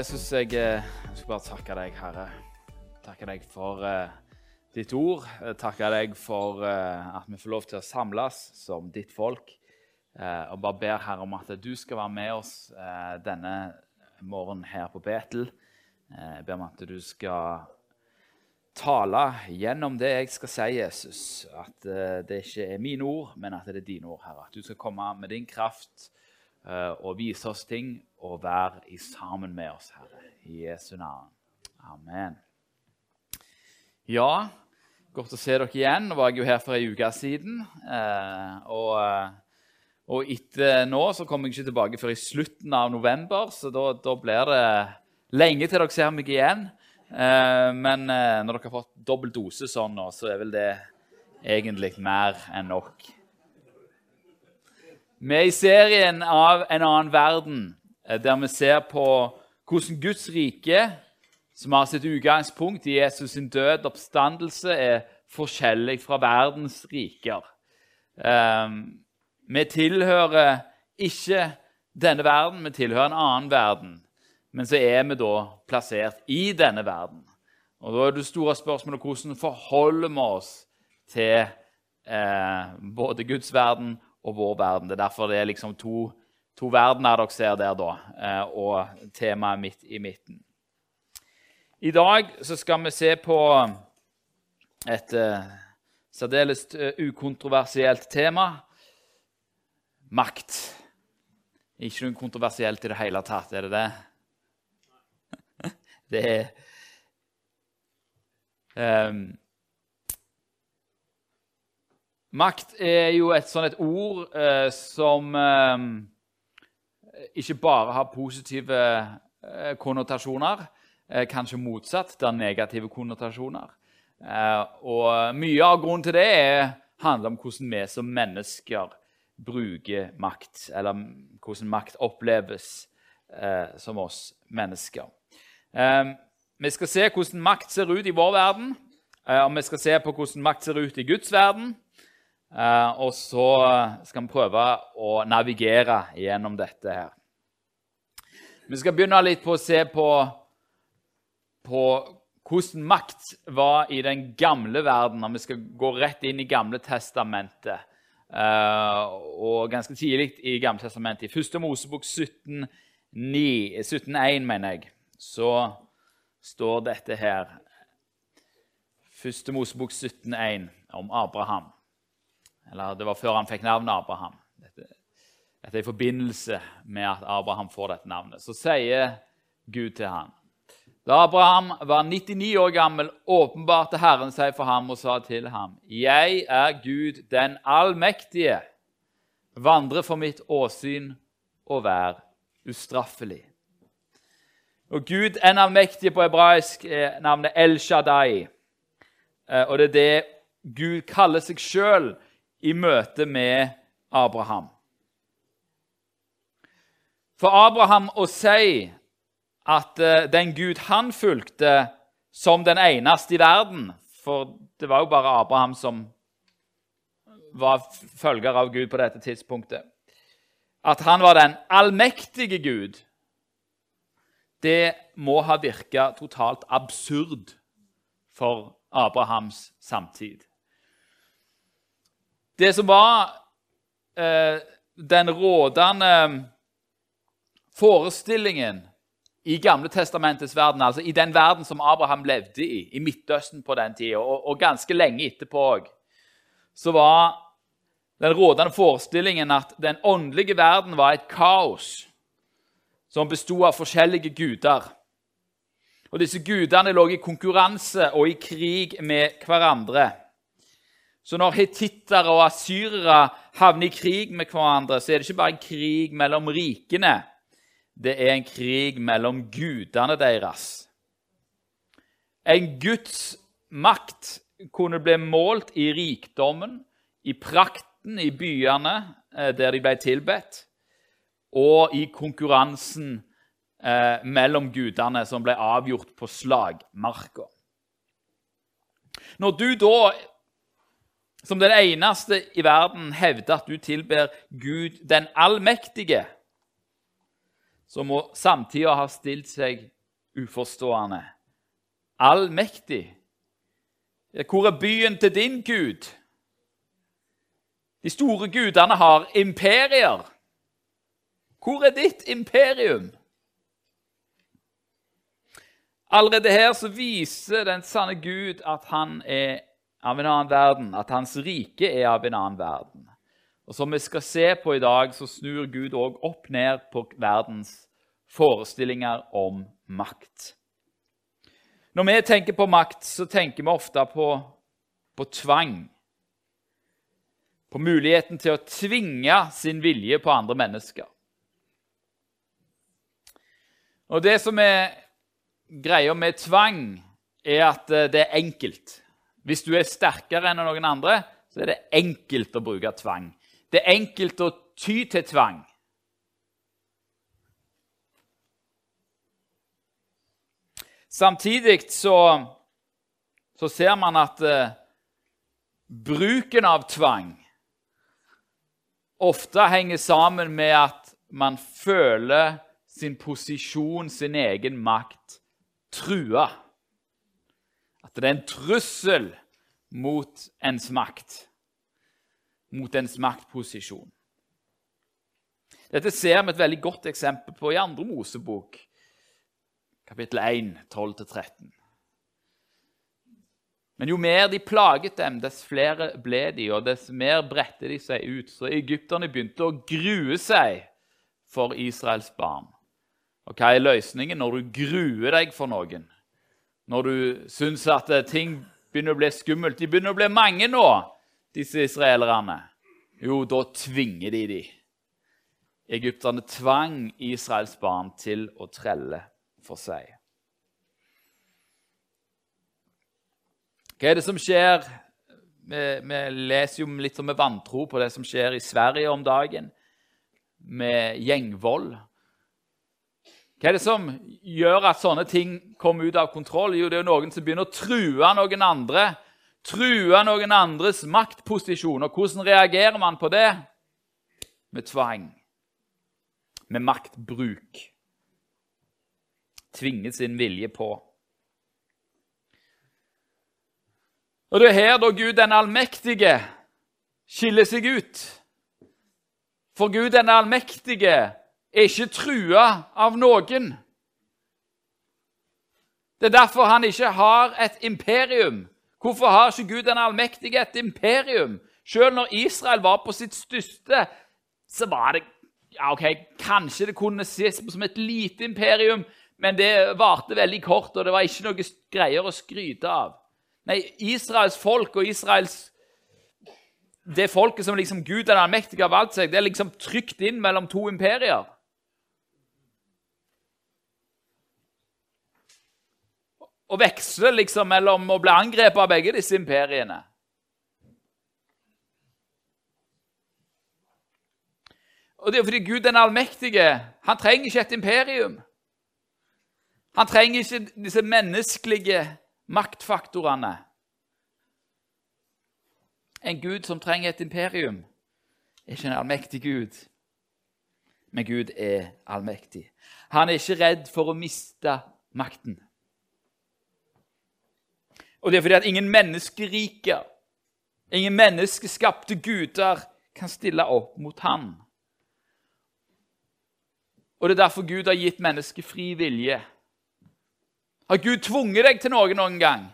Jesus, jeg eh, skal bare takke deg, Herre. Takke deg for uh, ditt ord. Eh, Takke deg for uh, at vi får lov til å samles som ditt folk. Uh, og bare ber Herre om at du skal være med oss denne morgenen her på Betel. Jeg ber om at du skal tale gjennom det jeg skal si, Jesus. At det ikke er mine ord, men at det er dine ord, Herre. At du skal komme med din kraft og vise oss ting og vær i sammen med oss, Herre. I Jesu navn. Amen. Ja, godt å se dere igjen. Nå var jeg jo her for ei uke siden. Eh, og, eh, og etter nå så kommer jeg ikke tilbake før i slutten av november, så da, da blir det lenge til dere ser meg igjen. Eh, men når dere har fått dobbel dose sånn nå, så er vel det egentlig mer enn nok. Vi er i serien av En annen verden, der vi ser på hvordan Guds rike, som har sitt utgangspunkt i Jesus sin død oppstandelse, er forskjellig fra verdens riker. Eh, vi tilhører ikke denne verden, vi tilhører en annen verden. Men så er vi da plassert i denne verden. Og Da er det store spørsmålet hvordan forholder vi oss til eh, både Guds verden og vår verden. Det er derfor det er liksom to, to verdener dere ser der, da, eh, og temaet midt i midten. I dag så skal vi se på et eh, særdeles eh, ukontroversielt tema makt. Ikke noe kontroversielt i det hele tatt, er det det? Det er um, Makt er jo et sånt et ord uh, som eh, ikke bare har positive eh, konnotasjoner, eh, kanskje motsatt, det er negative konnotasjoner. Eh, og mye av grunnen til det er, handler om hvordan vi som mennesker bruker makt, eller hvordan makt oppleves som oss mennesker. Vi skal se hvordan makt ser ut i vår verden, og vi skal se på hvordan makt ser ut i Guds verden. Eh, og så skal vi prøve å navigere gjennom dette her. Vi skal begynne litt på å se på, på hvordan makt var i den gamle verden. og Vi skal gå rett inn i Gamle testamentet. Eh, og ganske tidlig i Gamle testamentet, i 1. Mosebok 17,1, 17, mener jeg, så står dette her. 1. Mosebok 17,1 om Abraham. Eller det var før han fikk navnet Abraham. Dette, dette er i forbindelse med at Abraham får dette navnet. Så sier Gud til ham Da Abraham var 99 år gammel, åpenbarte Herren seg for ham og sa til ham.: Jeg er Gud den allmektige. Vandre for mitt åsyn og vær ustraffelig. Og Gud en allmektige på hebraisk er navnet El Shaddai. Eh, og det er det Gud kaller seg sjøl i møte med Abraham. For Abraham å si at uh, den Gud han fulgte som den eneste i verden For det var jo bare Abraham som var følger av Gud på dette tidspunktet. At han var den allmektige Gud, det må ha virka totalt absurd for Abrahams samtid. Det som var eh, den rådende forestillingen i Gamle testamentets verden, altså i den verden som Abraham levde i, i Midtøsten på den tida, og, og, ganske lenge etterpå òg, så var den rådende forestillingen at den åndelige verden var et kaos som bestod av forskjellige guder. Og Disse gudene lå i konkurranse og i krig med hverandre. Så når hetittere og asyrere havner i krig med hverandre, så er det ikke bare en krig mellom rikene. Det er en krig mellom gudene deres. En Guds makt kunne bli målt i rikdommen, i prakten i byene eh, der de ble tilbedt, og i konkurransen eh, mellom gudene som ble avgjort på slagmarka. Når du da som den eneste i verden hevder at du tilber Gud den allmektige, som samtidig ha stilt seg uforstående. Allmektig. Hvor er byen til din Gud? De store gudene har imperier. Hvor er ditt imperium? Allerede her så viser den sanne Gud at han er av en annen verden, at hans rike er av en annen verden. Og Som vi skal se på i dag, så snur Gud òg opp ned på verdens forestillinger om makt. Når vi tenker på makt, så tenker vi ofte på, på tvang. På muligheten til å tvinge sin vilje på andre mennesker. Og Det som er greia med tvang, er at eh, det er enkelt. Hvis du er sterkere enn noen andre, så er det enkelt å bruke tvang. Det er enkelt å ty til tvang. Samtidig så, så ser man at eh, bruken av tvang ofte henger sammen med at man føler sin posisjon, sin egen makt, trua. At det er en trussel mot ens makt, mot ens maktposisjon. Dette ser vi et veldig godt eksempel på i andre Mosebok, kapittel 1, 12-13. Men jo mer de plaget dem, dess flere ble de, og dess mer bredte de seg ut. Så egypterne begynte å grue seg for Israels barn. Og hva er løsningen når du gruer deg for noen? Når du syns at eh, ting begynner å bli skummelt? De begynner å bli mange nå, disse israelerne. Jo, da tvinger de de. Egypterne tvang Israels barn til å trelle for seg. Hva er det som skjer? Vi, vi leser jo litt med vantro på det som skjer i Sverige om dagen, med gjengvold. Hva er det som gjør at sånne ting kommer ut av kontroll? Jo, det er noen som begynner å true noen andre. True noen andres maktposisjon. Og hvordan reagerer man på det? Med tvang. Med maktbruk tvinge sin vilje på. Og Det er her da Gud den allmektige skiller seg ut. For Gud den allmektige er ikke trua av noen. Det er derfor han ikke har et imperium. Hvorfor har ikke Gud den allmektige et imperium? Selv når Israel var på sitt største, så var det ja, ok, Kanskje det kunne ses på som et lite imperium, men det varte veldig kort, og det var ikke noe greier å skryte av. Nei, Israels folk og Israels Det folket som liksom Gud den allmektige har valgt seg, det er liksom trykt inn mellom to imperier. Og veksler liksom mellom å bli angrepet av begge disse imperiene. Og det er fordi Gud den allmektige han trenger ikke et imperium. Han trenger ikke disse menneskelige maktfaktorene. En gud som trenger et imperium, er ikke en allmektig gud. Men Gud er allmektig. Han er ikke redd for å miste makten. Og det er fordi at ingen menneskerike, ingen menneskeskapte guder kan stille opp mot han. Og det er derfor Gud har gitt mennesket fri vilje. Har Gud tvunget deg til noe noen gang?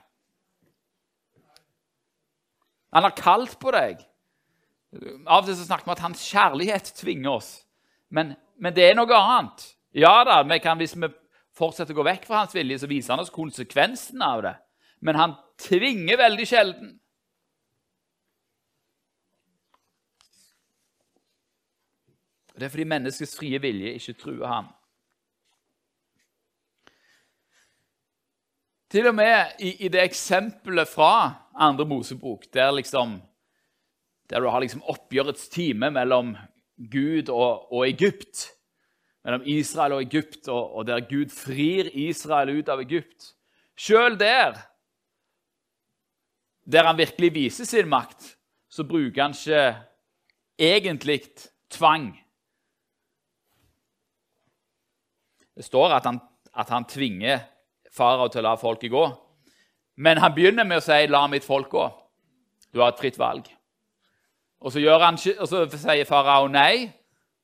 Han har kalt på deg. Av og til så snakker vi at hans kjærlighet tvinger oss. Men, men, det er noe annet. Ja da, vi kan, Hvis vi fortsetter å gå vekk fra hans vilje, så viser han oss konsekvensen av det. Men han tvinger veldig sjelden. Det er fordi menneskets frie vilje ikke truer ham. Til og med i, i det eksempelet fra andre Mosebok, der, liksom, der du har liksom oppgjørets time mellom Gud og, og, Egypt, mellom Israel og Egypt, og, og der Gud frir Israel ut av Egypt Sjøl der, der han virkelig viser sin makt, så bruker han ikke egentlig tvang. Det står at han, at han tvinger farao til å la folket gå. Men han begynner med å si 'la mitt folk gå'. Du har et fritt valg. Og så, han, og så sier farao nei,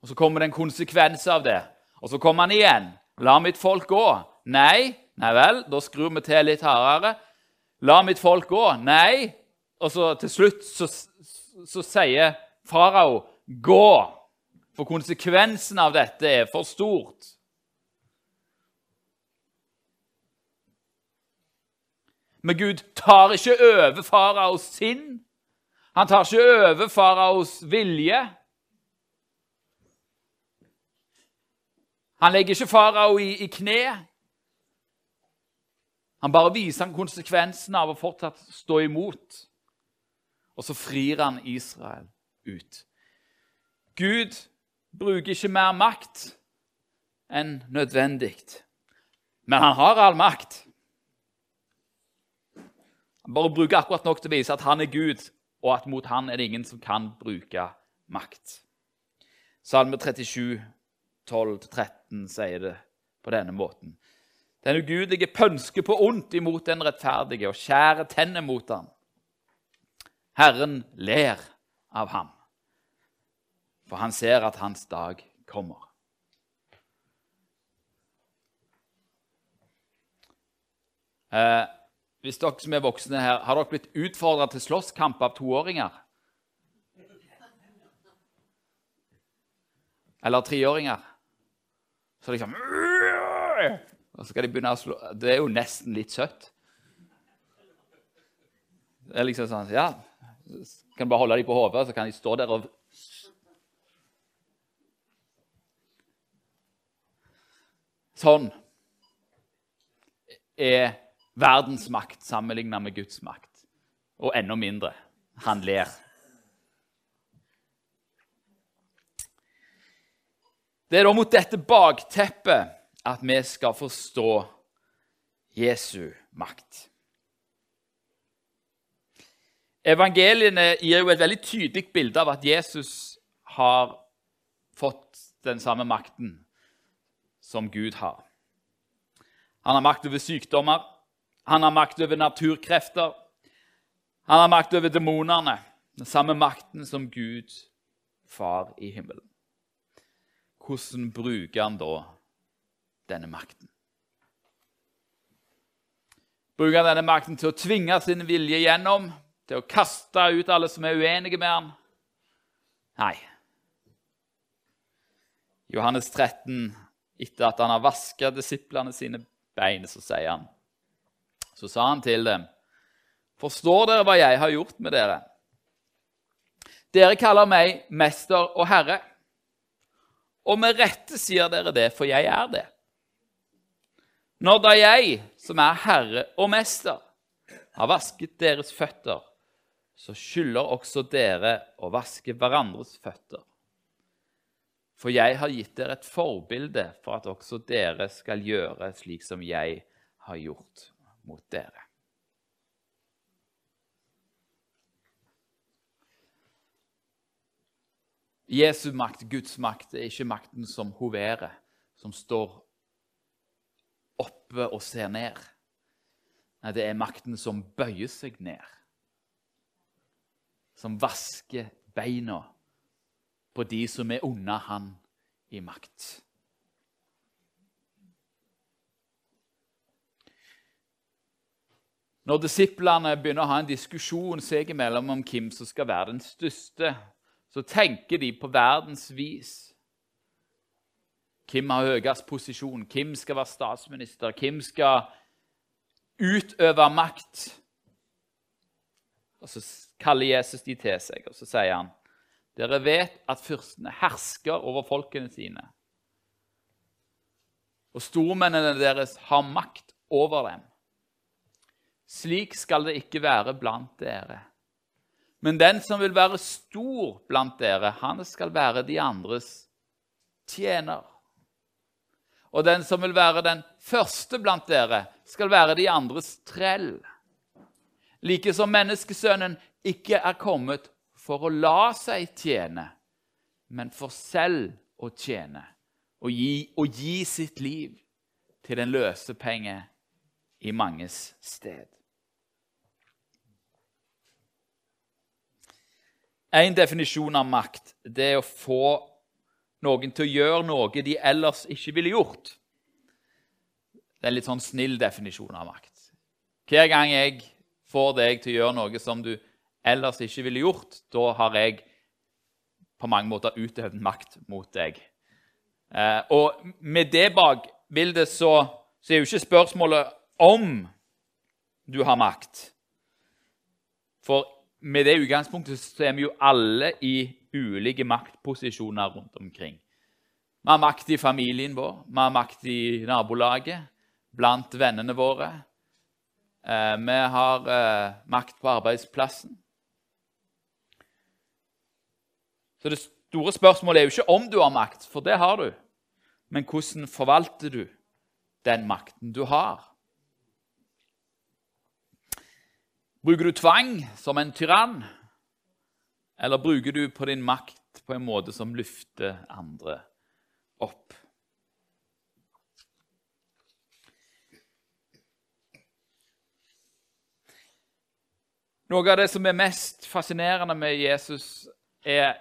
og så kommer det en konsekvens av det. Og så kommer han igjen. 'La mitt folk gå.' Nei. Nei vel, da skrur vi til litt hardere. 'La mitt folk gå.' Nei. Og så til slutt så, så sier farao 'gå'. For konsekvensen av dette er for stort. Men Gud tar ikke over faraos sinn. Han tar ikke over faraos vilje. Han legger ikke farao i, i kne. Han bare viser han konsekvensen av å fortsatt stå imot. Og så frir han Israel ut. Gud bruker ikke mer makt enn nødvendig. Men han har all makt. Han bare bruker akkurat nok til å vise at han er Gud, og at mot han er det ingen som kan bruke makt. Salme 37, 12-13 sier det på denne måten. Den ugudelige pønsker på ondt imot den rettferdige og skjærer tenner mot ham. Herren ler av ham, for han ser at hans dag kommer. Eh, hvis dere som er voksne her, Har dere blitt utfordra til slåsskamp av toåringer? Eller treåringer? Så liksom Og så skal de begynne å slå Det er jo nesten litt søtt. Det er liksom sånn Ja, kan du bare holde dem på hodet, så kan de stå der og Sånn er verdens makt sammenlignet med Guds makt. Og enda mindre. Han ler. Det er da mot dette bakteppet at vi skal forstå Jesu makt. Evangeliene gir jo et veldig tydelig bilde av at Jesus har fått den samme makten som Gud har. Han har makt over sykdommer, han har makt over naturkrefter. Han har makt over demonene. Den samme makten som Gud, Far i himmelen. Hvordan bruker han da denne makten? Bruker han denne makten til å tvinge sin vilje gjennom? Til å kaste ut alle som er uenige med han? Nei. Johannes 13, etter at han har vaska disiplene sine bein, så sier han så sa han til dem, 'Forstår dere hva jeg har gjort med dere?' Dere kaller meg mester og herre. Og med rette sier dere det, for jeg er det. Når da jeg, som er herre og mester, har vasket deres føtter, så skylder også dere å vaske hverandres føtter. For jeg har gitt dere et forbilde for at også dere skal gjøre slik som jeg har gjort mot dere. Jesu makt, Guds makt, er ikke makten som hoverer, som står oppe og ser ned. Nei, det er makten som bøyer seg ned. Som vasker beina på de som er under han i makt. Når disiplene begynner å ha en diskusjon seg imellom om hvem som skal være den største, så tenker de på verdens vis. Hvem har høyest posisjon? Hvem skal være statsminister? Hvem skal utøve makt? Og Så kaller Jesus de til seg, og så sier han dere vet at fyrstene hersker over folkene sine. Og stormennene deres har makt over dem. Slik skal det ikke være blant dere. Men den som vil være stor blant dere, han skal være de andres tjener. Og den som vil være den første blant dere, skal være de andres trell. Like som menneskesønnen ikke er kommet for å la seg tjene, men for selv å tjene og gi, og gi sitt liv til den løse penge i manges sted. En definisjon av makt det er å få noen til å gjøre noe de ellers ikke ville gjort. Det er en litt sånn snill definisjon av makt. Hver gang jeg får deg til å gjøre noe som du ellers ikke ville gjort, da har jeg på mange måter utøvd makt mot deg. Eh, og med det bakbildet så, så er jo ikke spørsmålet om du har makt. For med det utgangspunktet så er vi jo alle i ulike maktposisjoner rundt omkring. Vi har makt i familien vår, vi har makt i nabolaget, blant vennene våre. Eh, vi har eh, makt på arbeidsplassen. Så det store spørsmålet er jo ikke om du har makt, for det har du. Men hvordan forvalter du den makten du har? Bruker du tvang som en tyrann, eller bruker du på din makt på en måte som løfter andre opp? Noe av det som er mest fascinerende med Jesus, er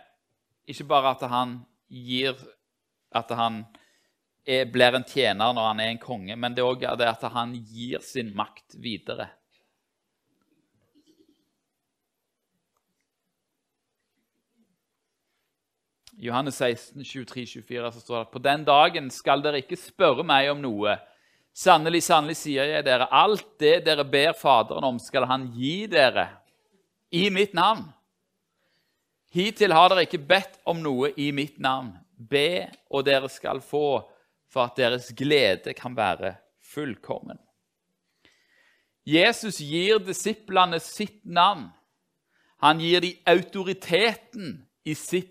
ikke bare at han gir At han er, blir en tjener når han er en konge, men det er òg at han gir sin makt videre. I Johannes 16, 23, 24 så står det at på den dagen skal dere ikke spørre meg om noe. Sannelig, sannelig sier jeg dere, alt det dere ber Faderen om, skal han gi dere i mitt navn. Hittil har dere ikke bedt om noe i mitt navn. Be, og dere skal få, for at deres glede kan være fullkommen. Jesus gir disiplene sitt navn. Han gir dem autoriteten i sitt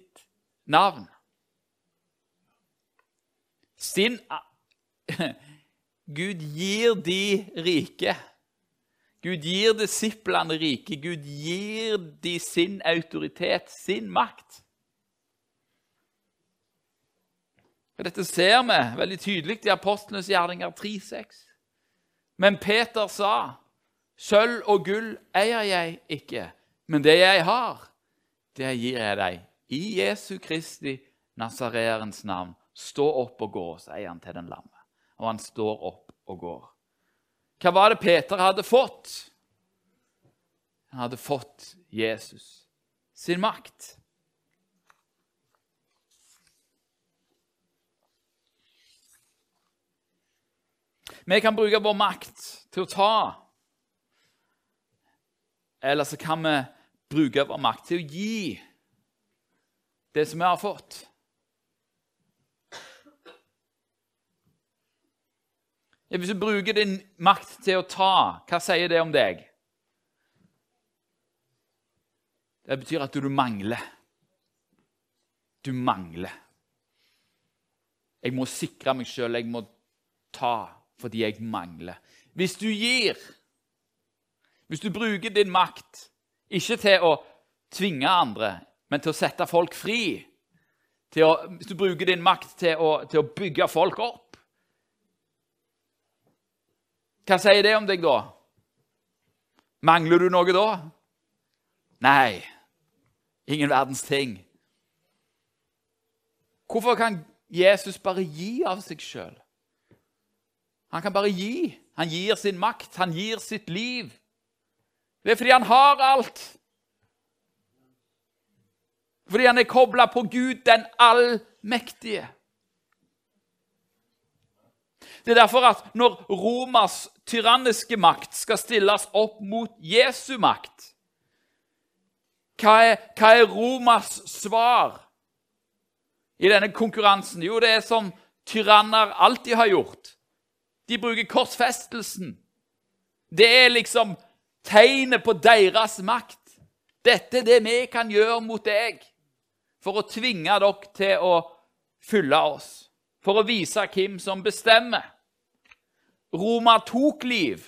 navn. Sin Gud gir de rike. Gud gir disiplene rike. Gud gir de sin autoritet, sin makt. Dette ser vi veldig tydelig i Apostlenes gjerninger 3,6. Men Peter sa, 'Sølv og gull eier jeg ikke, men det jeg har, det gir jeg deg i Jesu Kristi Nasareerens navn, stå opp og gå, sier han til den lamme. Og han står opp og går. Hva var det Peter hadde fått? Han hadde fått Jesus sin makt. Vi kan bruke vår makt til å ta. Eller så kan vi bruke vår makt til å gi det som vi har fått. Hvis du bruker din makt til å ta, hva sier det om deg? Det betyr at du mangler. Du mangler. Jeg må sikre meg sjøl, jeg må ta fordi jeg mangler. Hvis du gir, hvis du bruker din makt ikke til å tvinge andre, men til å sette folk fri. Å, hvis du bruker din makt til å, til å bygge folk opp. Hva sier det om deg, da? Mangler du noe da? Nei, ingen verdens ting. Hvorfor kan Jesus bare gi av seg sjøl? Han kan bare gi. Han gir sin makt, han gir sitt liv. Det er fordi han har alt. Fordi han er kobla på Gud den allmektige. Det er derfor at når Romas tyranniske makt skal stilles opp mot Jesu makt Hva er, hva er Romas svar i denne konkurransen? Jo, det er som tyranner alltid har gjort. De bruker korsfestelsen. Det er liksom tegnet på deres makt. Dette er det vi kan gjøre mot deg for å tvinge dere til å følge oss, for å vise hvem som bestemmer. Roma tok liv.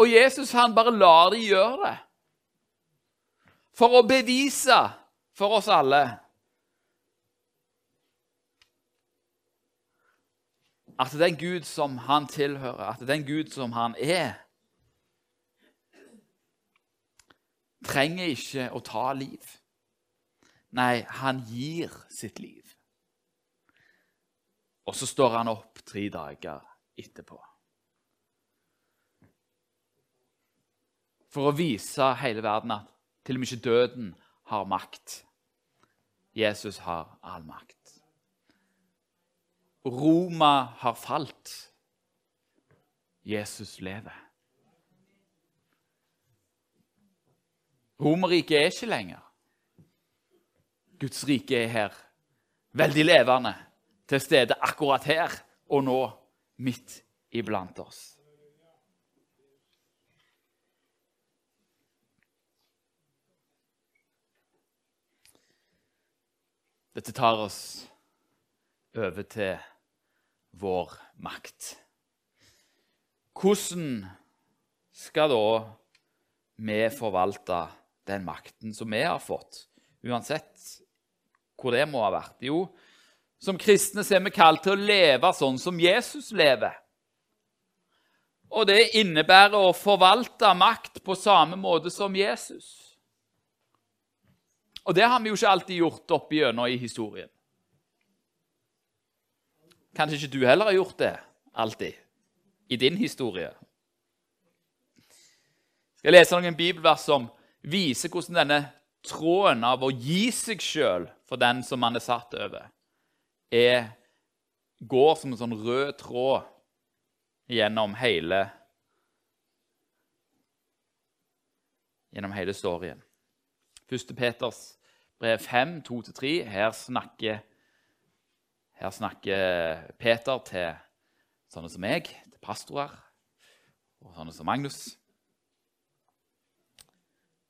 Og Jesus han bare lar de gjøre det. For å bevise for oss alle at den Gud som han tilhører, at den Gud som han er, trenger ikke å ta liv. Nei, han gir sitt liv. Og så står han opp tre dager etterpå. For å vise hele verden at til og med ikke døden har makt. Jesus har all makt. Roma har falt. Jesus lever. Romerriket er ikke lenger. Guds rike er her, veldig levende, til stede akkurat her og nå, midt iblant oss. Dette tar oss over til vår makt. Hvordan skal da vi forvalte den makten som vi har fått, uansett hvor det må ha vært? Jo, som kristne er vi kalt til å leve sånn som Jesus lever. Og det innebærer å forvalte makt på samme måte som Jesus. Og det har vi jo ikke alltid gjort opp igjennom i historien. Kanskje ikke du heller har gjort det alltid i din historie. Jeg skal lese noen bibelvers som viser hvordan denne tråden av å gi seg sjøl for den som man er satt over, er, går som en sånn rød tråd gjennom hele gjennom hele storyen. 1. Peters brev 5, 2-3. Her her snakker Peter til sånne som meg, til pastorer, og sånne som Magnus.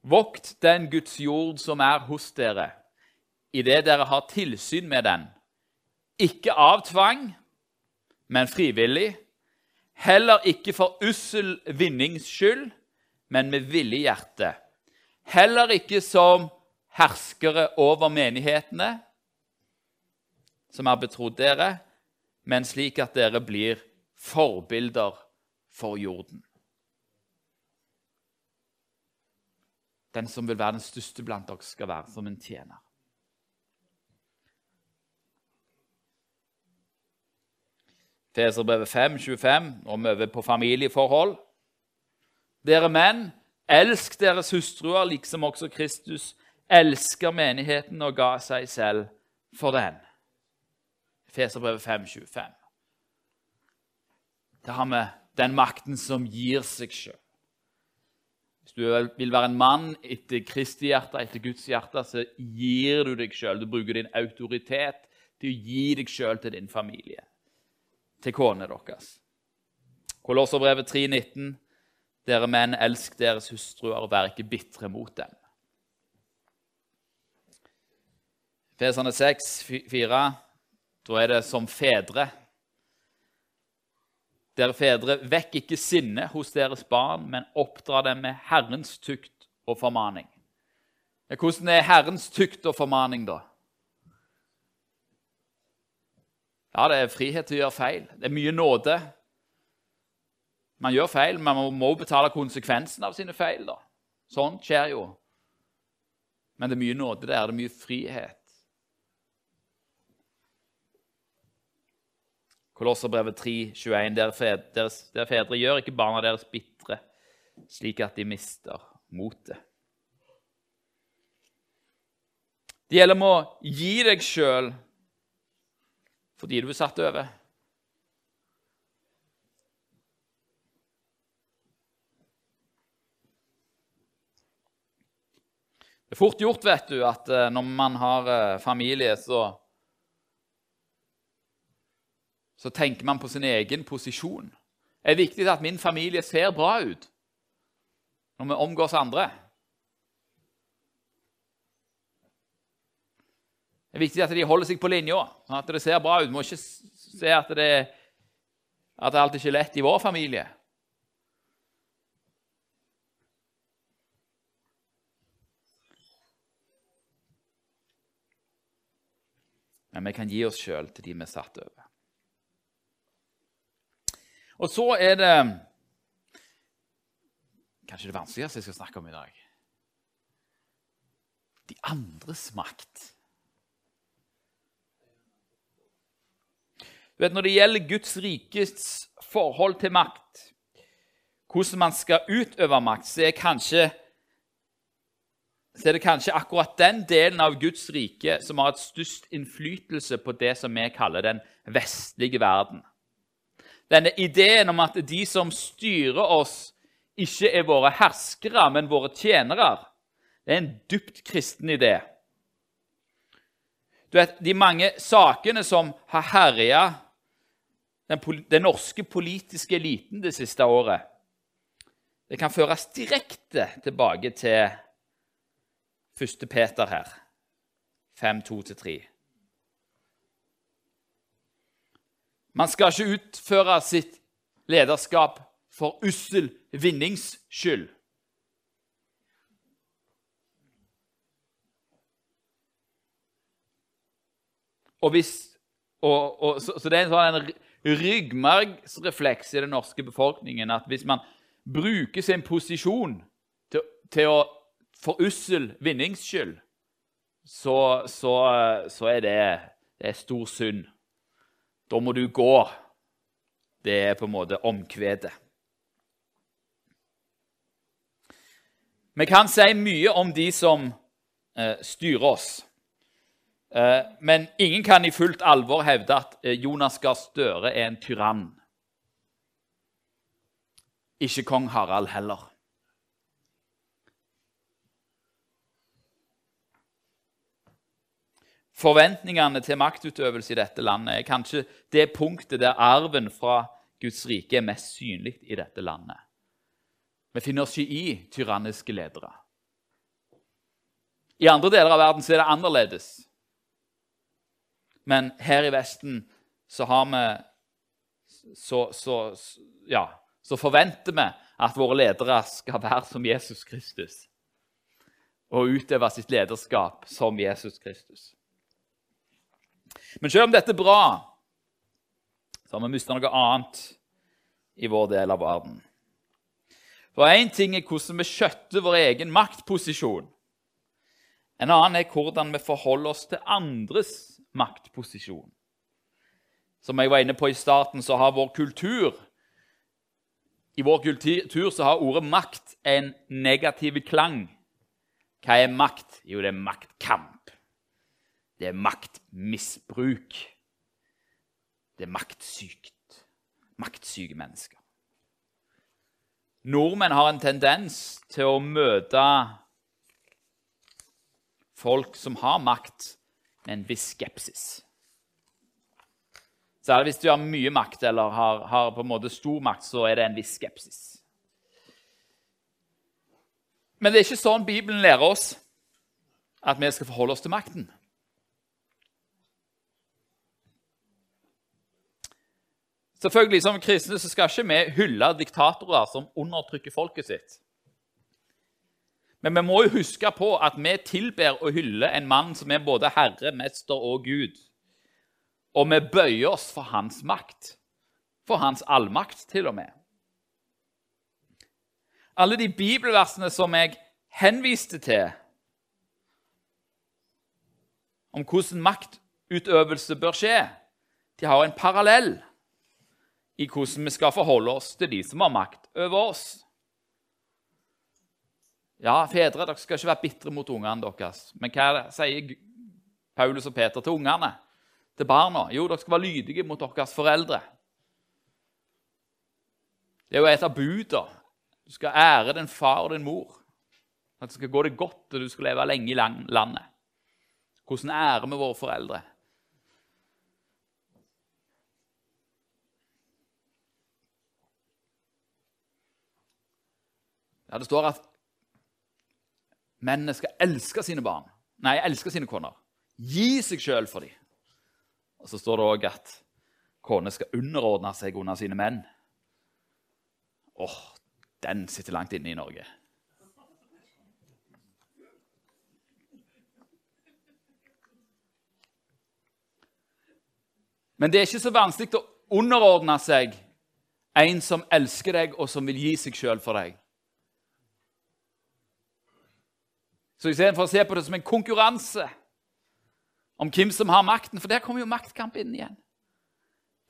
Vokt den Guds jord som er hos dere, idet dere har tilsyn med den, ikke av tvang, men frivillig, heller ikke for ussel vinnings skyld, men med villig hjerte, heller ikke som herskere over menighetene, som er betrodd dere, men slik at dere blir forbilder for jorden. Den som vil være den største blant dere, skal være som en tjener. Feserbrevet 5, 25, om over på familieforhold. Dere menn, elsk deres hustruer, liksom også Kristus elsker menigheten og ga seg selv for den. Feserbrevet 5, 25. Da har vi den makten som gir seg sjøl. Hvis du vil være en mann etter Kristi hjerte, etter Guds hjerte, så gir du deg sjøl. Du bruker din autoritet til å gi deg sjøl til din familie, til kona deres. Kolosserbrevet 3,19.: Dere menn, elsk deres hustruer vær ikke bitre mot dem. Feserne 6,4. Da er det som fedre dere fedre, vekk ikke sinne hos deres barn, men oppdra dem med Herrens tukt og formaning. Hvordan er Herrens tukt og formaning, da? Ja, det er frihet til å gjøre feil. Det er mye nåde. Man gjør feil, men man må betale konsekvensen av sine feil. da. Sånt skjer jo. Men det er mye nåde der. Det er mye frihet. Kolosserbrevet 3, 21. der fedre, dere fedre, gjør ikke barna deres bitre, slik at de mister motet. Det gjelder om å gi deg sjøl fordi du er satt over. Det er fort gjort vet du, at eh, når man har eh, familie, så så tenker man på sin egen posisjon. Det er viktig at min familie ser bra ut når vi omgås andre. Det er viktig at de holder seg på linja, sånn at det ser bra ut. Vi må ikke se at det, at det alltid er lett i vår familie. men vi kan gi oss sjøl til de vi er satt over. Og så er det kanskje det vanskeligste jeg skal snakke om i dag. De andres makt. Du vet, Når det gjelder Guds rikes forhold til makt, hvordan man skal utøve makt, så er, kanskje, så er det kanskje akkurat den delen av Guds rike som har et størst innflytelse på det som vi kaller den vestlige verden. Denne ideen om at de som styrer oss, ikke er våre herskere, men våre tjenere, det er en dypt kristen idé. Du vet, De mange sakene som har herja den, den norske politiske eliten det siste året, det kan føres direkte tilbake til 1. Peter her, 5.2-3. Man skal ikke utføre sitt lederskap for ussel vinnings skyld. Og hvis, og, og, så, så, det er en sånn ryggmargsrefleks i den norske befolkningen at hvis man bruker sin posisjon til, til å for ussel vinnings skyld, så, så, så, er det, det er stor synd. Da må du gå. Det er på en måte omkvedet. Vi kan si mye om de som eh, styrer oss. Eh, men ingen kan i fullt alvor hevde at eh, Jonas Gahr Støre er en tyrann. Ikke kong Harald heller. Forventningene til maktutøvelse i dette landet er kanskje det punktet der arven fra Guds rike er mest synlig i dette landet. Vi finner oss ikke i tyranniske ledere. I andre deler av verden er det annerledes. Men her i Vesten så har vi så, så, ja, så forventer vi at våre ledere skal være som Jesus Kristus. Og utøve sitt lederskap som Jesus Kristus. Men selv om dette er bra, så har vi mista noe annet i vår del av verden. For én ting er hvordan vi skjøtter vår egen maktposisjon. En annen er hvordan vi forholder oss til andres maktposisjon. Som jeg var inne på i starten, så har vår kultur I vår kultur så har ordet makt en negativ klang. Hva er makt? Jo, det er maktkamp. Det er maktmisbruk. Det er maktsykt. Maktsyke mennesker. Nordmenn har en tendens til å møte folk som har makt, med en viss skepsis. Særlig hvis du har mye makt eller har, har, på en måte stor makt, så er det en viss skepsis. Men det er ikke sånn Bibelen lærer oss at vi skal forholde oss til makten. Selvfølgelig, Som kristne så skal ikke vi hylle diktatorer som undertrykker folket sitt. Men vi må jo huske på at vi tilber og hyller en mann som er både herre, mester og Gud. Og vi bøyer oss for hans makt. For hans allmakt, til og med. Alle de bibelversene som jeg henviste til om hvordan maktutøvelse bør skje, de har en parallell i hvordan vi skal forholde oss til de som har makt over oss. Ja, fedre, dere skal ikke være bitre mot ungene deres. Men hva sier Paulus og Peter til ungene? Til barna? Jo, dere skal være lydige mot deres foreldre. Det er jo et av buda. Du skal ære din far og din mor. At det skal gå deg godt, og du skal leve lenge i landet. Hvordan ærer vi våre foreldre? Ja, Det står at Mennene skal elske sine barn. Nei, elske sine koner. Gi seg sjøl for dem. Og så står det òg at koner skal underordne seg under sine menn. Åh, den sitter langt inne i Norge. Men det er ikke så vanskelig å underordne seg en som elsker deg, og som vil gi seg sjøl for deg. Så istedenfor å se på det som en konkurranse om hvem som har makten For der kommer jo maktkamp inn igjen.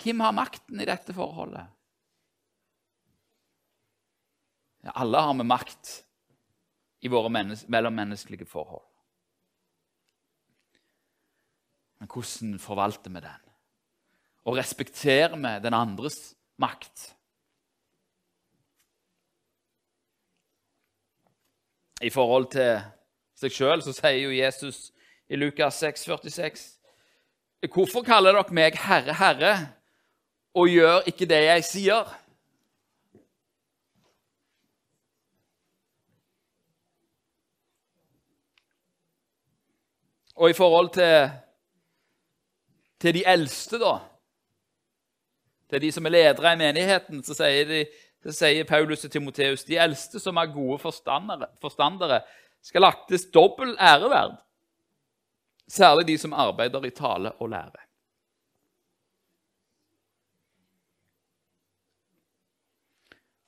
Hvem har makten i dette forholdet? Ja, alle har vi makt i våre mellommenneskelige forhold. Men hvordan forvalter vi den? Og respekterer vi den andres makt? I forhold til seg sjøl sier jo Jesus i Lukas 6, 46 Hvorfor kaller dere meg Herre, Herre, og gjør ikke det jeg sier? Og i forhold til, til de eldste, da Til de som er ledere i menigheten, så sier, de, så sier Paulus og Timoteus de eldste som er gode forstandere, forstandere skal aktes dobbel æreverd. Særlig de som arbeider i tale og lære.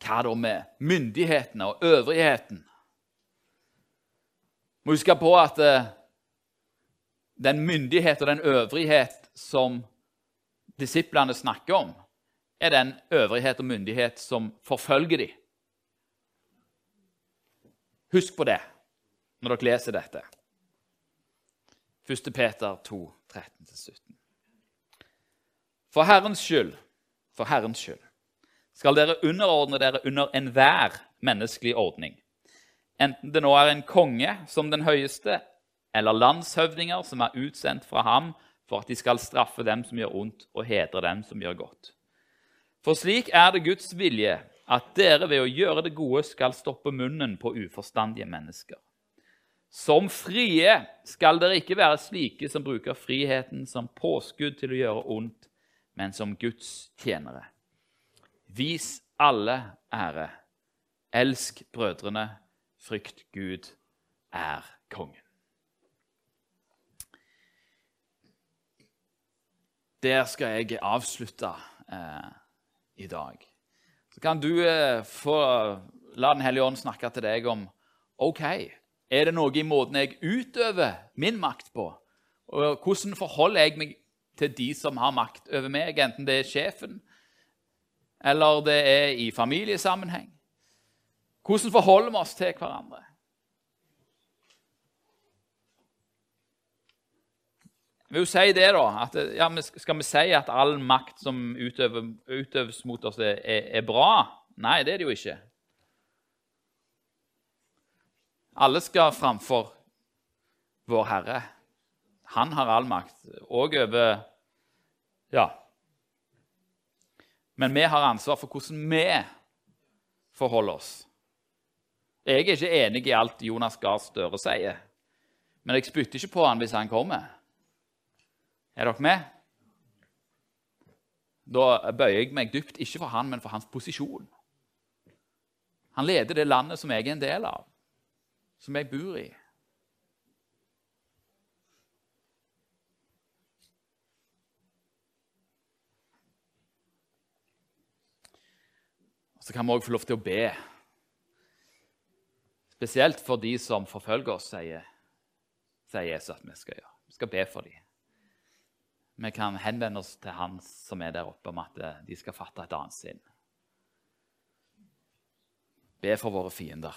Hva da med myndighetene og øvrigheten? Må huske på at eh, den myndighet og den øvrighet som disiplene snakker om, er den øvrighet og myndighet som forfølger dem. Husk på det når dere leser dette. 1. Peter 2, 13-17. For Herrens skyld, for Herrens skyld, skal dere underordne dere under enhver menneskelig ordning, enten det nå er en konge som den høyeste, eller landshøvdinger som er utsendt fra ham for at de skal straffe dem som gjør ondt, og hedre dem som gjør godt. For slik er det Guds vilje at dere ved å gjøre det gode skal stoppe munnen på uforstandige mennesker. Som frie skal dere ikke være slike som bruker friheten som påskudd til å gjøre ondt, men som Guds tjenere. Vis alle ære. Elsk brødrene. Frykt Gud er kongen. Der skal jeg avslutte eh, i dag. Så kan du eh, få la Den hellige ånd snakke til deg om OK, er det noe i måten jeg utøver min makt på? Og hvordan forholder jeg meg til de som har makt over meg, enten det er sjefen eller det er i familiesammenheng? Hvordan forholder vi oss til hverandre? Jeg vil jo si det, da, at ja, Skal vi si at all makt som utøves mot oss, er, er bra? Nei, det er det jo ikke. Alle skal framfor vår Herre. Han har all makt, òg over Ja. Men vi har ansvar for hvordan vi forholder oss. Jeg er ikke enig i alt Jonas Gahr Støre sier, men jeg spytter ikke på han hvis han kommer. Er dere med? Da bøyer jeg meg dypt, ikke for han, men for hans posisjon. Han leder det landet som jeg er en del av som jeg bor i. Så kan vi òg få lov til å be. Spesielt for de som forfølger oss, sier, sier Jesus at vi skal gjøre. Vi skal be for dem. Vi kan henvende oss til Han som er der oppe, om at de skal fatte et annet sinn. Be for våre fiender.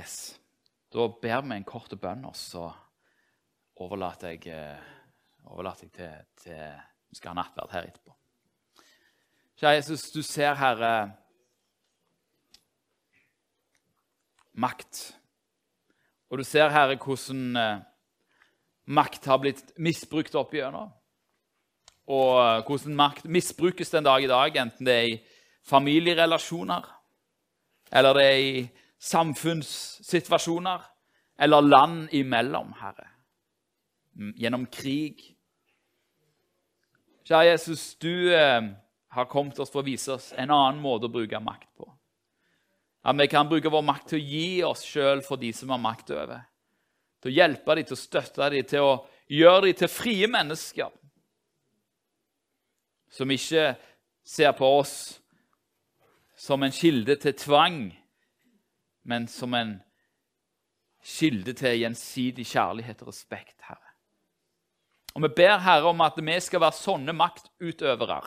Yes. Da ber vi en kort bønn, og så overlater jeg, eh, overlater jeg til, til Vi skal ha nattverd her etterpå. Kjære Jesus, du ser, Herre, makt. Og du ser, Herre, hvordan eh, makt har blitt misbrukt opp igjennom. Og eh, hvordan makt misbrukes den dag i dag, enten det er i familierelasjoner, eller det er i samfunnssituasjoner eller land imellom, Herre. Gjennom krig. Kjære Jesus, du eh, har kommet oss for å vise oss en annen måte å bruke makt på. At vi kan bruke vår makt til å gi oss sjøl for de som har makt over. Til å hjelpe dem, til å støtte dem, til å gjøre de til frie mennesker som ikke ser på oss som en kilde til tvang, men som en kilde til gjensidig kjærlighet og respekt, Herre. Og Vi ber Herre om at vi skal være sånne maktutøvere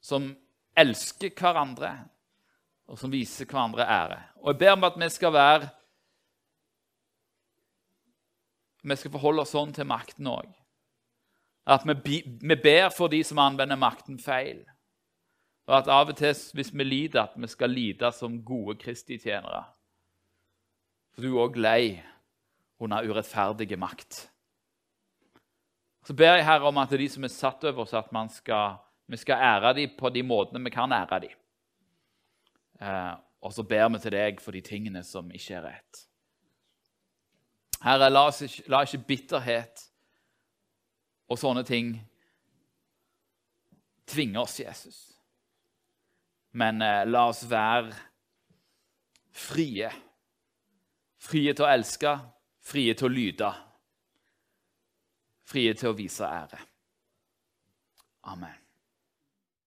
som elsker hverandre, og som viser hverandre ære. Og jeg ber om at vi skal være Vi skal forholde oss sånn til makten òg. At vi, vi ber for de som anvender makten feil. Og at av og til, hvis vi lider, at vi skal lide som gode Kristi-tjenere. For du er òg lei under urettferdige makt. Så ber jeg Herre om at de som er satt over oss, at skal, vi skal ære dem på de måtene vi kan ære dem. Eh, og så ber vi til deg for de tingene som ikke er rett. Herre, la, ikke, la ikke bitterhet og sånne ting tvinge oss, Jesus. Men eh, la oss være frie. Frie til å elske, frie til å lyde. Frie til å vise ære. Amen.